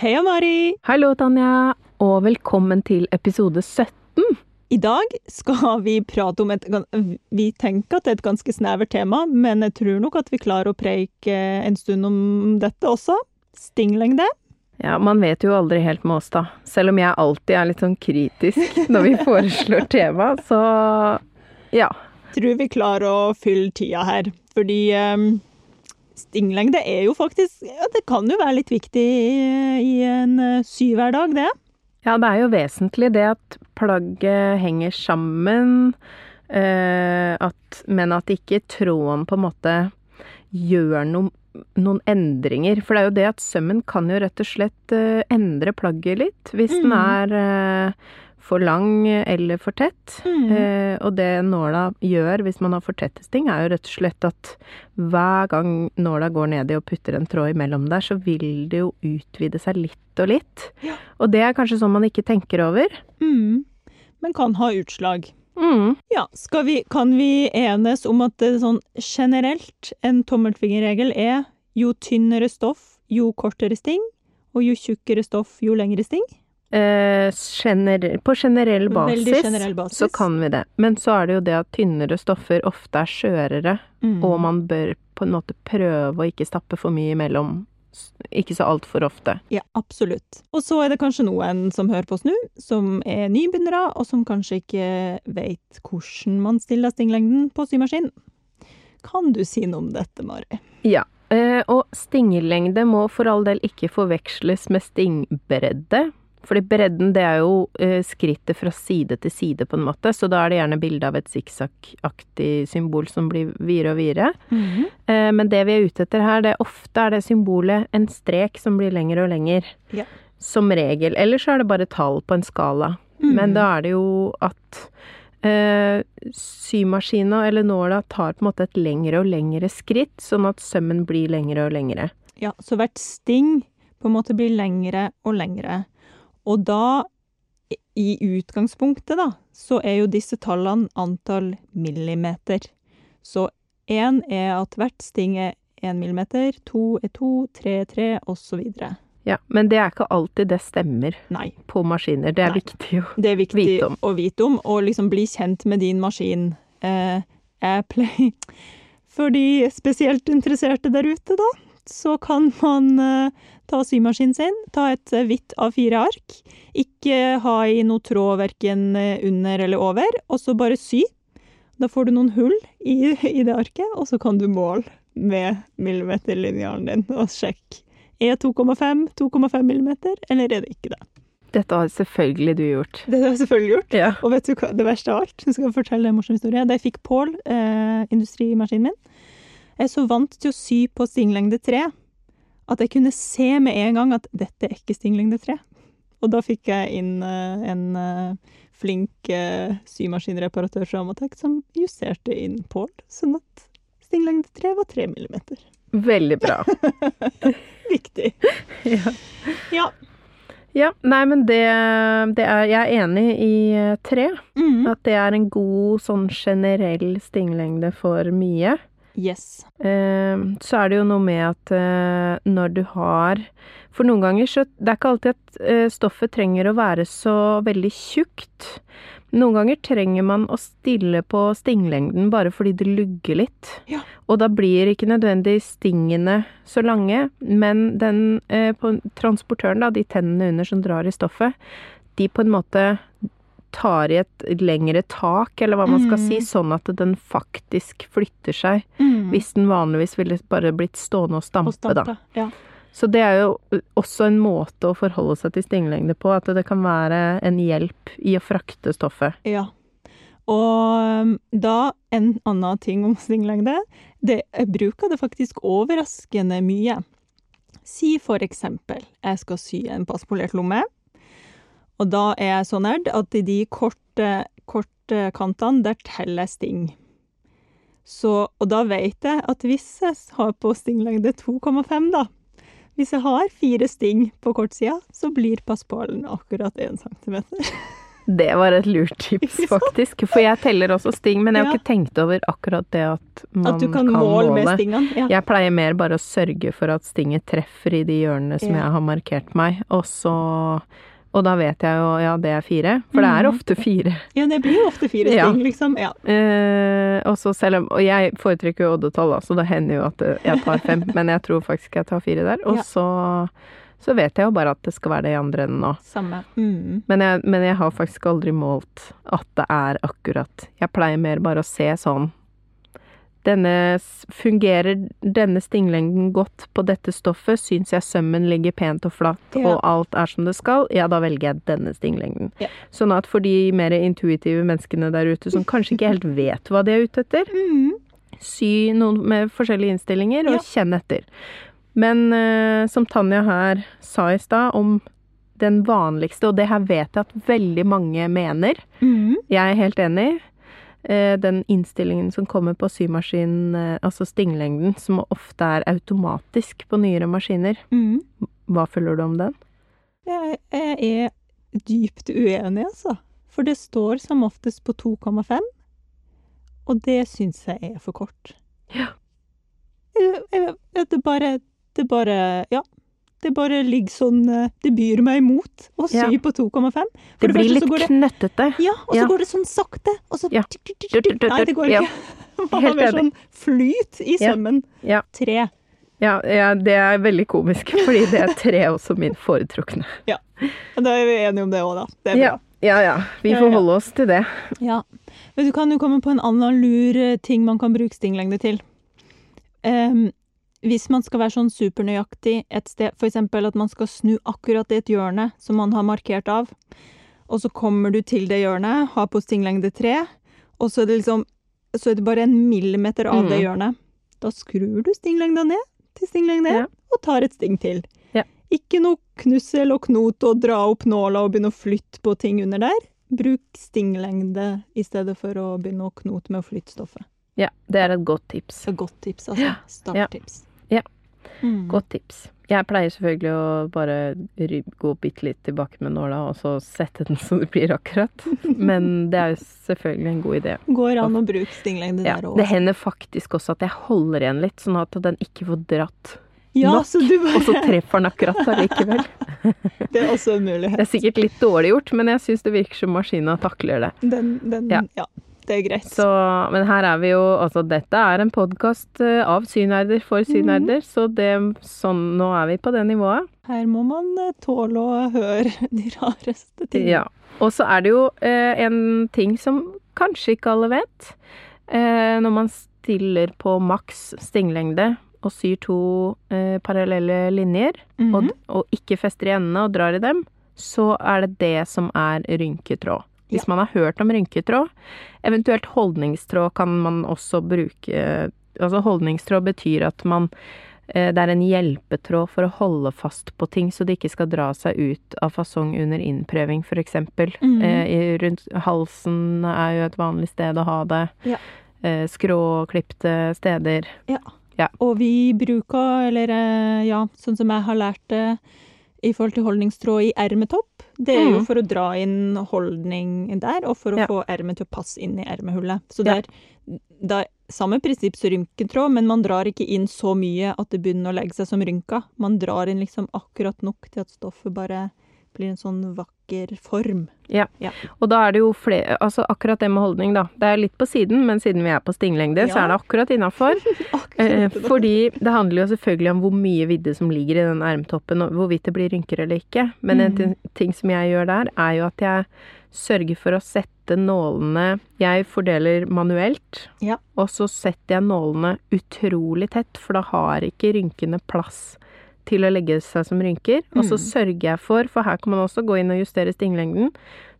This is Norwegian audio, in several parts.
Heia, Mari! Hallo, Tanja, og velkommen til episode 17. I dag skal vi prate om et Vi tenker at det er et ganske snevert tema, men jeg tror nok at vi klarer å preike en stund om dette også. Stinglengde. Ja, man vet jo aldri helt med oss, da. Selv om jeg alltid er litt sånn kritisk når vi foreslår tema, så ja. Tror vi klarer å fylle tida her, fordi um, stinglengde er jo faktisk ja, Det kan jo være litt viktig i, en uh, syhverdag, det. Ja, det er jo vesentlig det at plagget henger sammen, uh, at, men at ikke tråden på en måte gjør noe noen endringer. For det er jo det at sømmen kan jo rett og slett uh, endre plagget litt. Hvis mm. den er for lang eller for tett. Mm. Eh, og det nåla gjør hvis man har for tette sting, er jo rett og slett at hver gang nåla går nedi og putter en tråd imellom der, så vil det jo utvide seg litt og litt. Ja. Og det er kanskje sånn man ikke tenker over. Mm. Men kan ha utslag. Mm. Ja, vi, kan vi enes om at det sånn generelt, en tommelfingerregel er jo tynnere stoff, jo kortere sting, og jo tjukkere stoff, jo lengre sting? Eh, gener på generell basis, generell basis, så kan vi det. Men så er det jo det at tynnere stoffer ofte er skjørere, mm. og man bør på en måte prøve å ikke stappe for mye imellom ikke så altfor ofte. Ja, absolutt. Og så er det kanskje noen som hører på oss nå, som er nybegynnere, og som kanskje ikke vet hvordan man stiller stinglengden på symaskin. Kan du si noe om dette, Mari? Ja. Eh, og stinglengde må for all del ikke forveksles med stingbredde. Fordi bredden, det er jo eh, skrittet fra side til side, på en måte, så da er det gjerne bilde av et sikksakk-aktig symbol som blir videre og videre. Mm -hmm. eh, men det vi er ute etter her, det er ofte er det symbolet en strek som blir lengre og lengre. Ja. Som regel. Eller så er det bare tall på en skala. Mm. Men da er det jo at eh, symaskina eller nåla tar på en måte et lengre og lengre skritt, sånn at sømmen blir lengre og lengre. Ja, så hvert sting på en måte blir lengre og lengre. Og da, i utgangspunktet, da, så er jo disse tallene antall millimeter. Så én er at hvert sting er én millimeter, to er to, tre er tre, osv. Ja, men det er ikke alltid det stemmer Nei. på maskiner. Det er Nei. viktig å det er viktig vite om. å vite om, og liksom bli kjent med din maskin. Eh, Airplay. For de spesielt interesserte der ute, da, så kan man eh, ta symaskinen sin, ta et eh, hvitt A4-ark, ikke ha i noe tråd verken eh, under eller over, og så bare sy. Da får du noen hull i, i det arket, og så kan du måle med millimeterlinjalen din og sjekke. Er 2,5 2,5 millimeter, eller er det ikke det? Dette har selvfølgelig du gjort. Det har jeg selvfølgelig gjort. Ja. Og vet du hva det verste av alt? Jeg skal fortelle en morsom historie. Da jeg fikk Pål, eh, industrimaskinen min, jeg er så vant til å sy på stinglengde 3 at jeg kunne se med en gang at dette er ikke stinglengde 3. Og da fikk jeg inn uh, en uh, flink uh, symaskinreparatør fra Amatec som justerte inn Pål, sånn at stinglengde 3 var 3 millimeter. Veldig bra. Viktig. ja. ja. Ja, nei, men det, det, er Jeg er enig i tre. Mm. At det er en god sånn generell stinglengde for mye. Yes. Uh, så er det jo noe med at uh, når du har For noen ganger så Det er ikke alltid at uh, stoffet trenger å være så veldig tjukt. Noen ganger trenger man å stille på stinglengden bare fordi det lugger litt. Ja. Og da blir ikke nødvendig stingene så lange, men den på transportøren, da, de tennene under som drar i stoffet, de på en måte tar i et lengre tak, eller hva man skal mm. si, sånn at den faktisk flytter seg. Mm. Hvis den vanligvis ville bare blitt stående og stampe, og stampe da. Ja. Så det er jo også en måte å forholde seg til stinglengde på, at det kan være en hjelp i å frakte stoffet. Ja. Og um, da en annen ting om stinglengde. Det, jeg bruker det faktisk overraskende mye. Si for eksempel jeg skal sy en passpolert lomme. Og da er jeg så nerd at i de korte, korte kantene, der teller jeg sting. Så, og da vet jeg at hvis jeg har på stinglengde 2,5, da Hvis jeg har fire sting på kortsida, så blir passpalen akkurat 1 centimeter. Det var et lurt tips, faktisk. For jeg teller også sting, men jeg har ikke tenkt over akkurat det at man At du kan, måle med stingene. Ja. Jeg pleier mer bare å sørge for at stinget treffer i de hjørnene som Ja. jeg har markert meg, og så Og da vet jeg jo ja, det er fire. For det er Mhm. ofte fire. ja, det blir jo ofte fire Ja. liksom. Ja. Eh, og så selv om Og jeg foretrekker jo oddetall, så det hender jo at eh, jeg tar fem, men jeg tror faktisk jeg tar fire der. Og Ja. så så vet jeg jo bare at det skal være det i andre enden nå. Samme. Mm. Men jeg, men jeg har faktisk aldri målt at det er akkurat. Jeg pleier mer bare å se sånn denne Fungerer denne stinglengden godt på dette stoffet? Syns jeg sømmen ligger pent og flatt, Ja. og alt er som det skal? Ja, da velger jeg denne stinglengden. Ja. Sånn at for de mer intuitive menneskene der ute som kanskje ikke helt vet hva de er ute etter, Mm. sy noen med forskjellige innstillinger, og Ja. kjenn etter. Men uh, som Tanja her sa i stad, om den vanligste, og det her vet jeg at veldig mange mener, Mm. jeg er helt enig, eh, den innstillingen som kommer på symaskin, eh, altså stinglengden, som ofte er automatisk på nyere maskiner, Mm. hva føler du om den? Jeg, er dypt uenig, altså. For det står som oftest på 2,5, og det syns jeg er for kort. Ja. Jeg, det bare Det bare Ja. Det bare ligger sånn eh, Det byr meg imot å sy Ja. på 2,5. For Det blir første litt det, knøttete. Ja, og så Ja. går det sånn sakte, og så Ja. Nei, det går ikke. Man har mer sånn flyt i sømmen. Ja. Tre. Ja, det er veldig komisk, fordi det er tre også min foretrukne. Ja. Da er vi enige om det òg, da. Det er bra. ja, ja. Vi får holde oss til det. Ja. Men du kan jo komme på en annen lur eh, ting man kan bruke stinglengde til. Em, hvis man skal være sånn supernøyaktig et sted, eksempel at man skal snu akkurat i et hjørne som man har markert av, og så kommer du til det hjørnet, har på stinglengde tre, og så er det liksom så er det bare en millimeter av det Mm. hjørnet. Da skrur du stinglengda ned til stinglengde Ja. 1, og tar et sting til. Ja. Ikke noe knussel og knot og dra opp nåla og begynne å flytte på ting under der. Bruk stinglengde i stedet for å begynne å knote med å flytte stoffet. Ja, det er et godt tips. Et godt tips, altså. Starttips. Ja. Mm. Godt tips. Jeg pleier selvfølgelig å bare gå bitte litt tilbake med nåla, og så sette den så det blir akkurat. Men det er jo selvfølgelig en god idé. Går an å bruke stinglengde Ja, der òg. det hender faktisk også at jeg holder igjen litt, sånn at den ikke får dratt. Ja, nok, så du Og så treffer den akkurat allikevel. Det er også en mulighet. Det er sikkert litt dårlig gjort, men jeg syns det virker som maskina takler det. Den, den Ja. ja. Det er greit. Så, men her er vi jo Altså, dette er en podkast av synerder for synerder, så det sånn Nå er vi på det nivået. Her må man eh, tåle å høre de rareste tingene. Ja. Og så er det jo eh, en ting som kanskje ikke alle vet. Eh, når man stiller på maks stinglengde og syr to eh, parallelle linjer, Mhm. og, og ikke fester i endene og drar i dem, så er det det som er rynketråd. Hvis man har hørt om rynketråd, eventuelt holdningstråd kan man også bruke Altså holdningstråd betyr at man eh, det er en hjelpetråd for å holde fast på ting, så det ikke skal dra seg ut av fasong under innprøving, eksempel. Mhm. Eh, rundt halsen er jo et vanlig sted å ha det. Ja. Eh, skråklipte steder. Og vi bruker, eller eh, ja, sånn som jeg har lært det i forhold til holdningstråd i ermetopp, det er jo Mm. for å dra inn holdning der, og for å Ja. få ermet til å passe inn i ermehullet. Så det er, det er samme prinsipp som rynketråd, men man drar ikke inn så mye at det begynner å legge seg som rynker. Man drar inn liksom akkurat nok til at stoffet bare blir en sånn vakker form. Og da er det jo flere Altså akkurat det med holdning, da. Det er litt på siden, men siden vi er på stinglengde, så er det akkurat innafor. Eh, fordi det handler jo selvfølgelig om hvor mye vidde som ligger i den ermtoppen, og hvorvidt det blir rynker eller ikke. Men en Mm. ting, ting som jeg gjør der, er jo at jeg sørger for å sette nålene Jeg fordeler manuelt, Ja. og så setter jeg nålene utrolig tett, for da har ikke rynkene plass til å legge seg som rynker. Og så Mm. sørger jeg for, for her kan man også gå inn og justere stinglengden,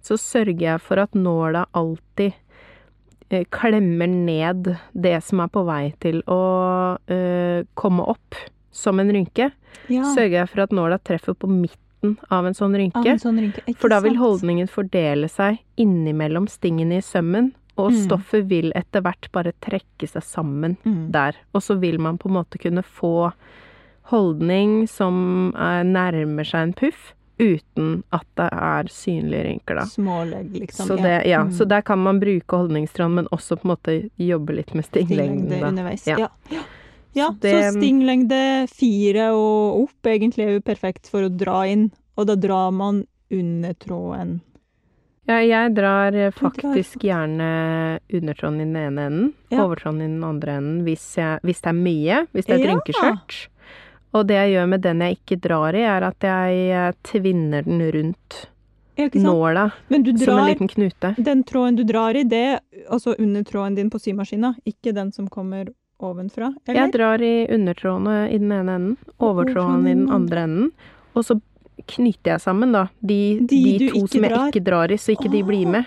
så sørger jeg for at nåla alltid eh, klemmer ned det som er på vei til å eh, komme opp som en rynke. Ja, Sørger jeg for at nåla treffer på midten av en sånn rynke. en sånn rynke. For da vil holdningen fordele seg innimellom stingene i sømmen, og Mm. stoffet vil etter hvert bare trekke seg sammen Mm. der. Og så vil man på en måte kunne få holdning som er, nærmer seg en puff, uten at det er synlige rynker, da. Smålegg, liksom. Så, det, ja, Mm. så der kan man bruke holdningstråd, men også på en måte jobbe litt med stinglengden. Stinglengde underveis. Ja. Ja. Ja. det- så stinglengde fire og opp egentlig er jo perfekt for å dra inn, og da drar man under tråden. Ja, jeg drar faktisk drar gjerne undertråden i den ene enden, Ja. overtråden i den andre enden hvis, jeg, hvis det er mye, hvis det er et rynkeskjørt. Og det jeg gjør med den jeg ikke drar i, er at jeg eh, tvinner den rundt nåla Men du som en liten knute. den tråden du drar i, det er altså under tråden din på symaskina, ikke den som kommer ovenfra, eller? Jeg drar i undertrådene i den ene enden, overtråden i den andre enden, og så knyter jeg sammen da de, De de, to som jeg drar. ikke drar i, så ikke de blir med.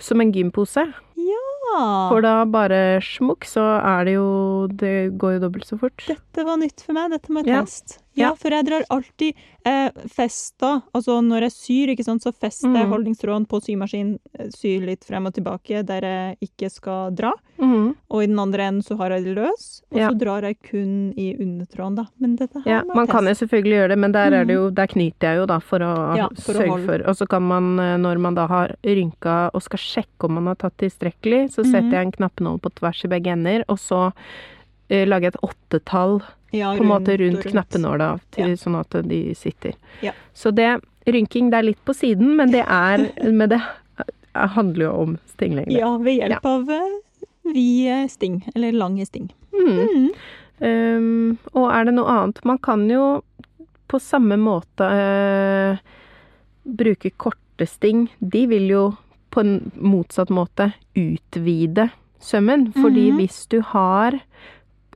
Som en gympose. Ja, For da bare smukk, så er det jo Det går jo dobbelt så fort. dette var nytt for meg, dette må jeg Ja. teste. Ja, for jeg drar alltid eh, festa, altså når jeg syr, ikke sant, så fester jeg mm. holdningstråden på symaskin, eh, syr litt frem og tilbake der jeg ikke skal dra. Mm. Og i den andre enden så har jeg det løs, og Ja. så drar jeg kun i undertråden, da. Men dette her Ja, man test. kan jo selvfølgelig gjøre det, men der, er det jo, der knyter jeg jo da for å Ja, for sørge å for Og så kan man, eh, når man da har rynka og skal sjekke om man har tatt tilstrekkelig, så setter setter jeg en knappenål på tvers i begge ender, og så eh, lager et åttetall Ja, på en måte rundt, rundt knappenåla, Ja. sånn at de sitter. Ja. Så det Rynking, det er litt på siden, men det er Men det handler jo om stinglengde. Ja, ved hjelp av eh, vide sting, eller lange sting. Mm. Mm. Um, og er det noe annet? Man kan jo på samme måte uh, bruke korte sting. De vil jo på en motsatt måte utvide sømmen. Fordi Mhm. hvis du har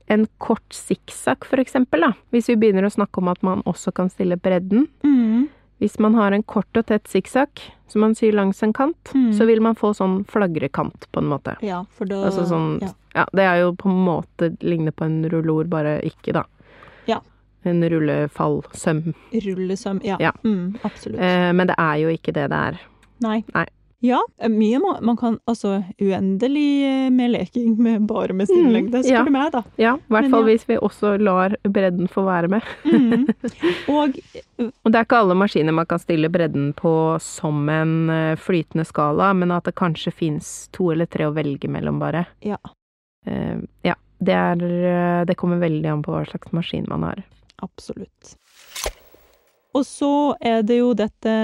en kort sikksakk, da. Hvis vi begynner å snakke om at man også kan stille bredden. Mm. Hvis man har en kort og tett sikksakk som man syr langs en kant, mm. så vil man få sånn flagrekant, på en måte. Ja, for da Altså sånn ja. ja. det er jo på en måte ligner på en rullor, bare ikke, da. Ja. En rullefallsøm. Rullesøm. Ja, Ja. Mm, absolutt. Eh, men det er jo ikke det det er. Nei. nei. Ja, eh, mye må, man kan Altså uendelig eh, med leking med bare med stillelengde. Det spør ja. du meg, da. Ja, i hvert fall ja. hvis vi også lar bredden få være med. mm. Og Og det er ikke alle maskiner man kan stille bredden på som en eh, flytende skala, men at det kanskje fins to eller tre å velge mellom, bare. Ja. Uh, ja. Det er Det kommer veldig an på hva slags maskin man har. Absolutt. Og så er det jo dette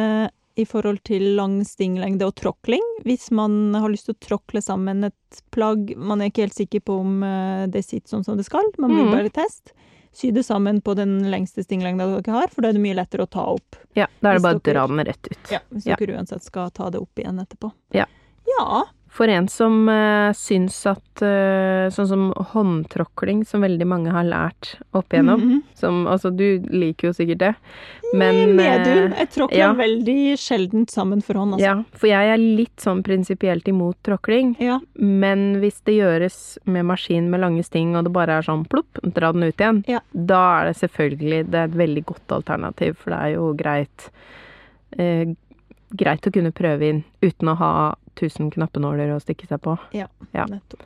i forhold til lang stinglengde og tråkling. Hvis man har lyst til å tråkle sammen et plagg man er ikke helt sikker på om eh, det sitter sånn som det skal, man må mm. bare teste. Sy det sammen på den lengste stinglengda dere har, for da er det mye lettere å ta opp. Ja, da er det bare å dra den rett ut. Ja, Hvis Ja. dere uansett skal ta det opp igjen etterpå. Ja. Ja. For en som uh, syns at uh, Sånn som håndtråkling, som veldig mange har lært opp igjennom. Mhm. Som Altså, du liker jo sikkert det, men Medium. eh, Jeg tråkler ja. veldig sjeldent sammen for hånd, altså. Ja, for jeg er litt sånn prinsipielt imot tråkling. Ja. Men hvis det gjøres med maskin med lange sting, og det bare er sånn plopp, dra den ut igjen, Ja. da er det selvfølgelig Det er et veldig godt alternativ, for det er jo greit eh, Greit å kunne prøve inn uten å ha 1000 knappenåler å stikke seg på. Ja. Nettopp.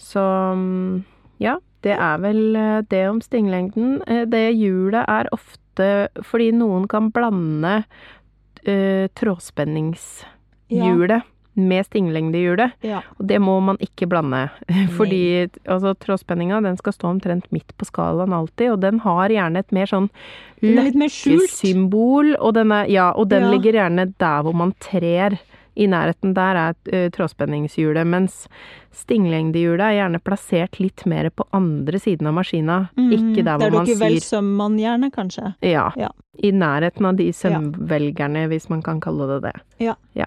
Så mm, ja, det er vel eh, det om stinglengden. Eh, Det hjulet er ofte fordi noen kan blande uh, trådspenningshjulet med stinglengdehjulet. Ja. Og det må man ikke blande. Fordi altså, trådspenninga den skal stå omtrent midt på skalaen alltid, og den har gjerne et mer sånn løkkesymbol, og den, er, ja, og den Ja. ligger gjerne der hvor man trer. I nærheten der er uh, trådspenningshjulet, mens stinglengdehjulet er gjerne plassert litt mer på andre siden av maskina. mm, Ikke der hvor man dere vel syr. sømmer gjerne, kanskje. Ja, Ja. I nærheten av de sømvelgerne, hvis man kan kalle det det. Ja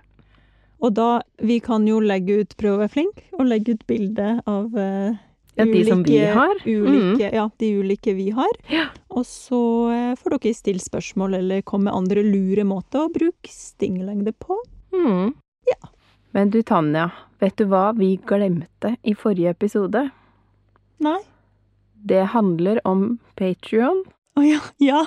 Og da, vi kan jo legge ut, prøve å være flink, og legge ut bilde av uh, Ja, de som vi har. Mm. Ja, de ulike vi har. Ja. Og så eh, får dere stille spørsmål eller komme med andre lure måter å bruke stinglengde på. Mm. Ja. Men du Tanja, vet du hva vi glemte i forrige episode? Nei? Det handler om Patrion. Å ja, ja.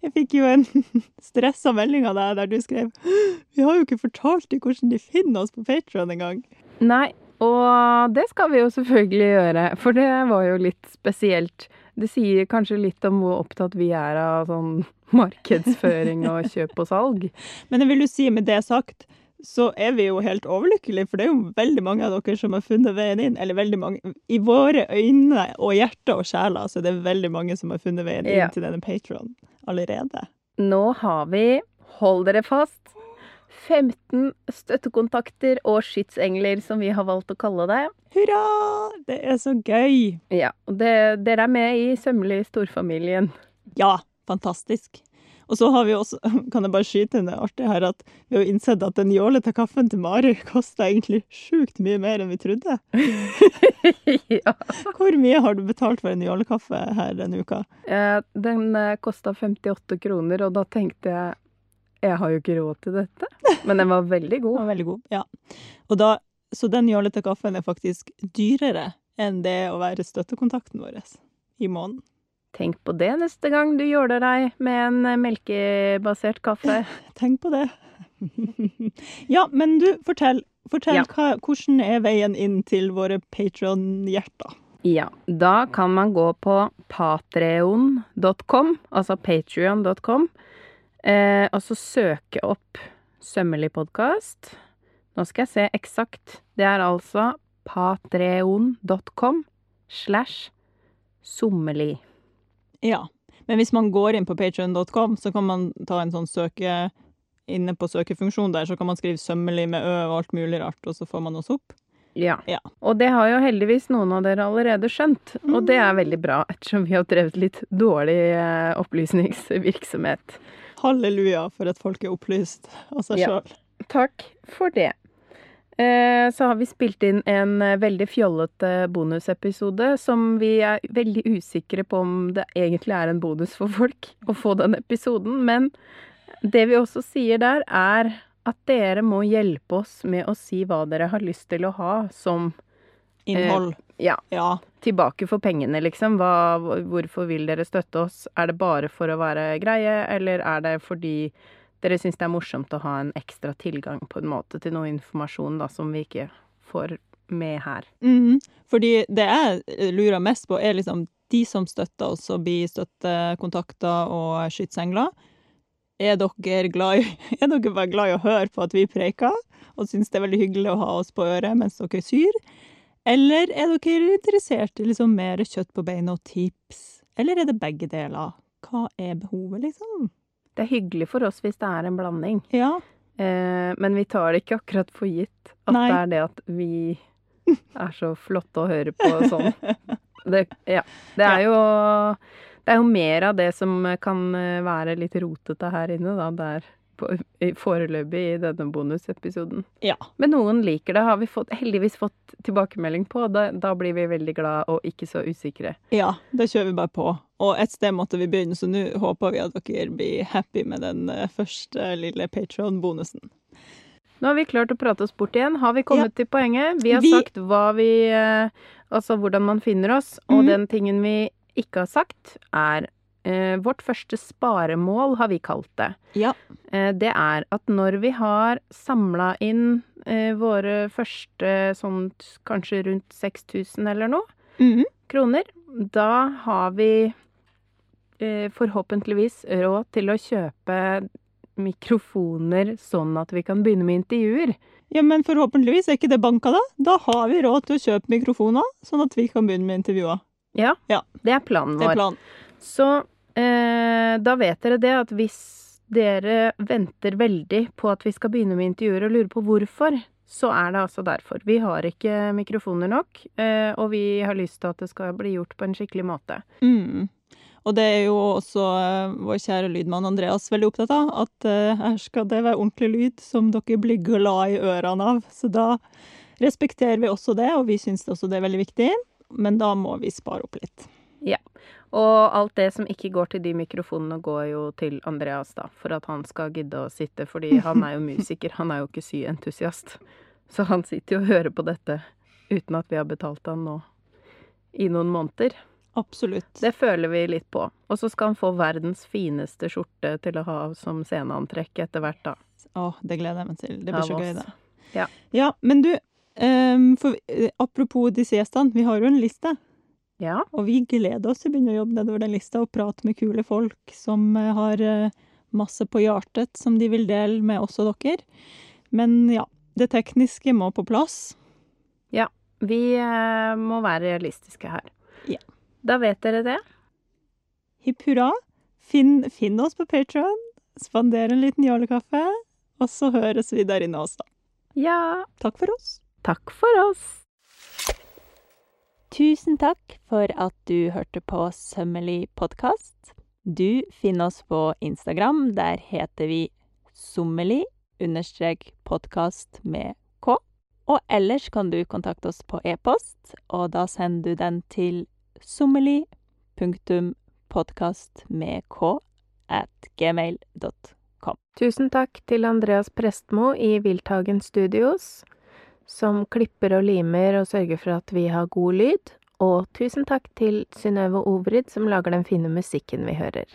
Jeg fikk jo en stressa melding av deg der du skrev Vi har jo ikke fortalt dem hvordan de finner oss på Patrion engang. Nei, og det skal vi jo selvfølgelig gjøre, for det var jo litt spesielt. Det sier kanskje litt om hvor opptatt vi er av sånn markedsføring og kjøp og salg. Men jeg vil jo si, med det sagt, så er vi jo helt overlykkelige, for det er jo veldig mange av dere som har funnet veien inn. Eller veldig mange I våre øyne og hjerter og sjeler så er det veldig mange som har funnet veien inn Ja. til denne Patron allerede. Nå har vi, hold dere fast, 15 støttekontakter og skytsengler, som vi har valgt å kalle det. Hurra! Det er så gøy! Ja, og det, dere er med i Sømmelig storfamilien. Ja, fantastisk. Og så har vi også, kan jeg bare skyte inn det artige her, at vi har innsett at den jålete kaffen til Mari koster egentlig sjukt mye mer enn vi trodde. ja. Hvor mye har du betalt for en jålekaffe her denne uka? Eh, Den kosta 58 kroner, og da tenkte jeg jeg har jo ikke råd til dette. Men den var veldig god. Den var veldig god, ja. Og da, så den jålete kaffen er faktisk dyrere enn det å være støttekontakten vår i måneden. Tenk på det neste gang du jåler deg med en eh, melkebasert kaffe. Tenk på det. ja, men du, fortell. Fortell Ja. hva, hvordan er veien inn til våre Patron-hjerter? Ja, da kan man gå på patreon.com, altså patrion.com, eh, og så søke opp Sømmelig podkast. Nå skal jeg se eksakt. Det er altså patreon.com slash sommelig. Ja. Men hvis man går inn på patreon.com, så kan man ta en sånn søke Inne på søkefunksjonen der, så kan man skrive 'sømmelig' med ø og alt mulig rart, og så får man oss opp. Ja. Ja. Og det har jo heldigvis noen av dere allerede skjønt, og det er veldig bra, ettersom vi har drevet litt dårlig eh, opplysningsvirksomhet. Halleluja for at folk er opplyst av seg Ja. sjøl. Takk for det. Eh, Så har vi spilt inn en eh, veldig fjollete bonusepisode som vi er veldig usikre på om det egentlig er en bonus for folk å få den episoden. Men det vi også sier der, er at dere må hjelpe oss med å si hva dere har lyst til å ha som Innhold. ja, ja. tilbake for pengene, liksom. Hva, hvorfor vil dere støtte oss? Er det bare for å være greie, eller er det fordi dere syns det er morsomt å ha en ekstra tilgang på en måte til noe informasjon da, som vi ikke får med her? Mhm. Fordi det jeg lurer mest på, er liksom de som støtter oss og blir støttekontakter og skytsengler. Er dere, glad i, er dere bare glad i å høre på at vi preiker, og syns det er veldig hyggelig å ha oss på øret mens dere syr? Eller er dere interessert i liksom mer kjøtt på beina og tips? Eller er det begge deler? Hva er behovet, liksom? Det er hyggelig for oss hvis det er en blanding, Ja. eh, men vi tar det ikke akkurat for gitt at Nei. det er det at vi er så flotte å høre på sånn. Det, ja. Det er jo Det er jo mer av det som kan eh, være litt rotete her inne, da. Der foreløpig i denne bonusepisoden. Ja. Men noen liker det, har vi fått, heldigvis fått tilbakemelding på. Da, da blir vi veldig glad og ikke så usikre. Ja, da kjører vi bare på. Og et sted måtte vi begynne, så nå håper vi at dere blir happy med den eh, første lille Patron-bonusen. Nå har vi klart å prate oss bort igjen. Har vi kommet til poenget? Vi har Vi- sagt hva vi eh, Altså hvordan man finner oss. Og mm. den tingen vi ikke har sagt, er eh, Vårt første sparemål, har vi kalt det. Ja. Eh, det er at når vi har samla inn eh, våre første sånn kanskje rundt 6000 eller noe mm. kroner, da har vi forhåpentligvis råd til å kjøpe mikrofoner sånn at vi kan begynne med intervjuer. Ja, men forhåpentligvis er ikke det banka da. Da har vi råd til å kjøpe mikrofoner, sånn at vi kan begynne med intervjuer. Ja, Ja. det er planen Det er vår. planen. Så eh, da vet dere det at hvis dere venter veldig på at vi skal begynne med intervjuer og lurer på hvorfor, så er det altså derfor. Vi har ikke mikrofoner nok, eh, og vi har lyst til at det skal bli gjort på en skikkelig måte. Mm. Og det er jo også eh, vår kjære lydmann Andreas veldig opptatt av, at eh, her skal det være ordentlig lyd som dere blir glad i ørene av. Så da respekterer vi også det, og vi syns også det er veldig viktig. Men da må vi spare opp litt. Ja. Og alt det som ikke går til de mikrofonene, går jo til Andreas, da, for at han skal gidde å sitte, fordi han er jo musiker, han er jo ikke syentusiast. Så han sitter jo og hører på dette uten at vi har betalt han nå i noen måneder. Absolutt. Det føler vi litt på. Og så skal han få verdens fineste skjorte til å ha som sceneantrekk etter hvert, da. Å, det gleder jeg meg til. Det blir så gøy, det. Ja. Ja, men du, um, for, eh, apropos disse gjestene, vi har jo en liste. Ja. Og vi gleder oss til å begynne å jobbe nedover den lista og prate med kule folk som eh, har eh, masse på hjertet som de vil dele med oss og dere. Men ja, det tekniske må på plass. Ja. Vi må være realistiske her. Ja. Da vet dere det. Hipp hurra. Finn, finn oss på Patron. Spander en liten jålekaffe. Og så høres vi der inne også. Ja. Takk for oss. Takk for oss. Tusen takk for at du hørte på Sømmelig podkast. Du finner oss på Instagram. Der heter vi sommelig understrek podkast med k. Og ellers kan du kontakte oss på e-post, og da sender du den til sommelig punktum podkast med k at gmail.com. Tusen takk til Andreas Prestmo i Wildtagen Studios, som klipper og limer og sørger for at vi har god lyd. Og tusen takk til Synnøve Ovrid, som lager den fine musikken vi hører.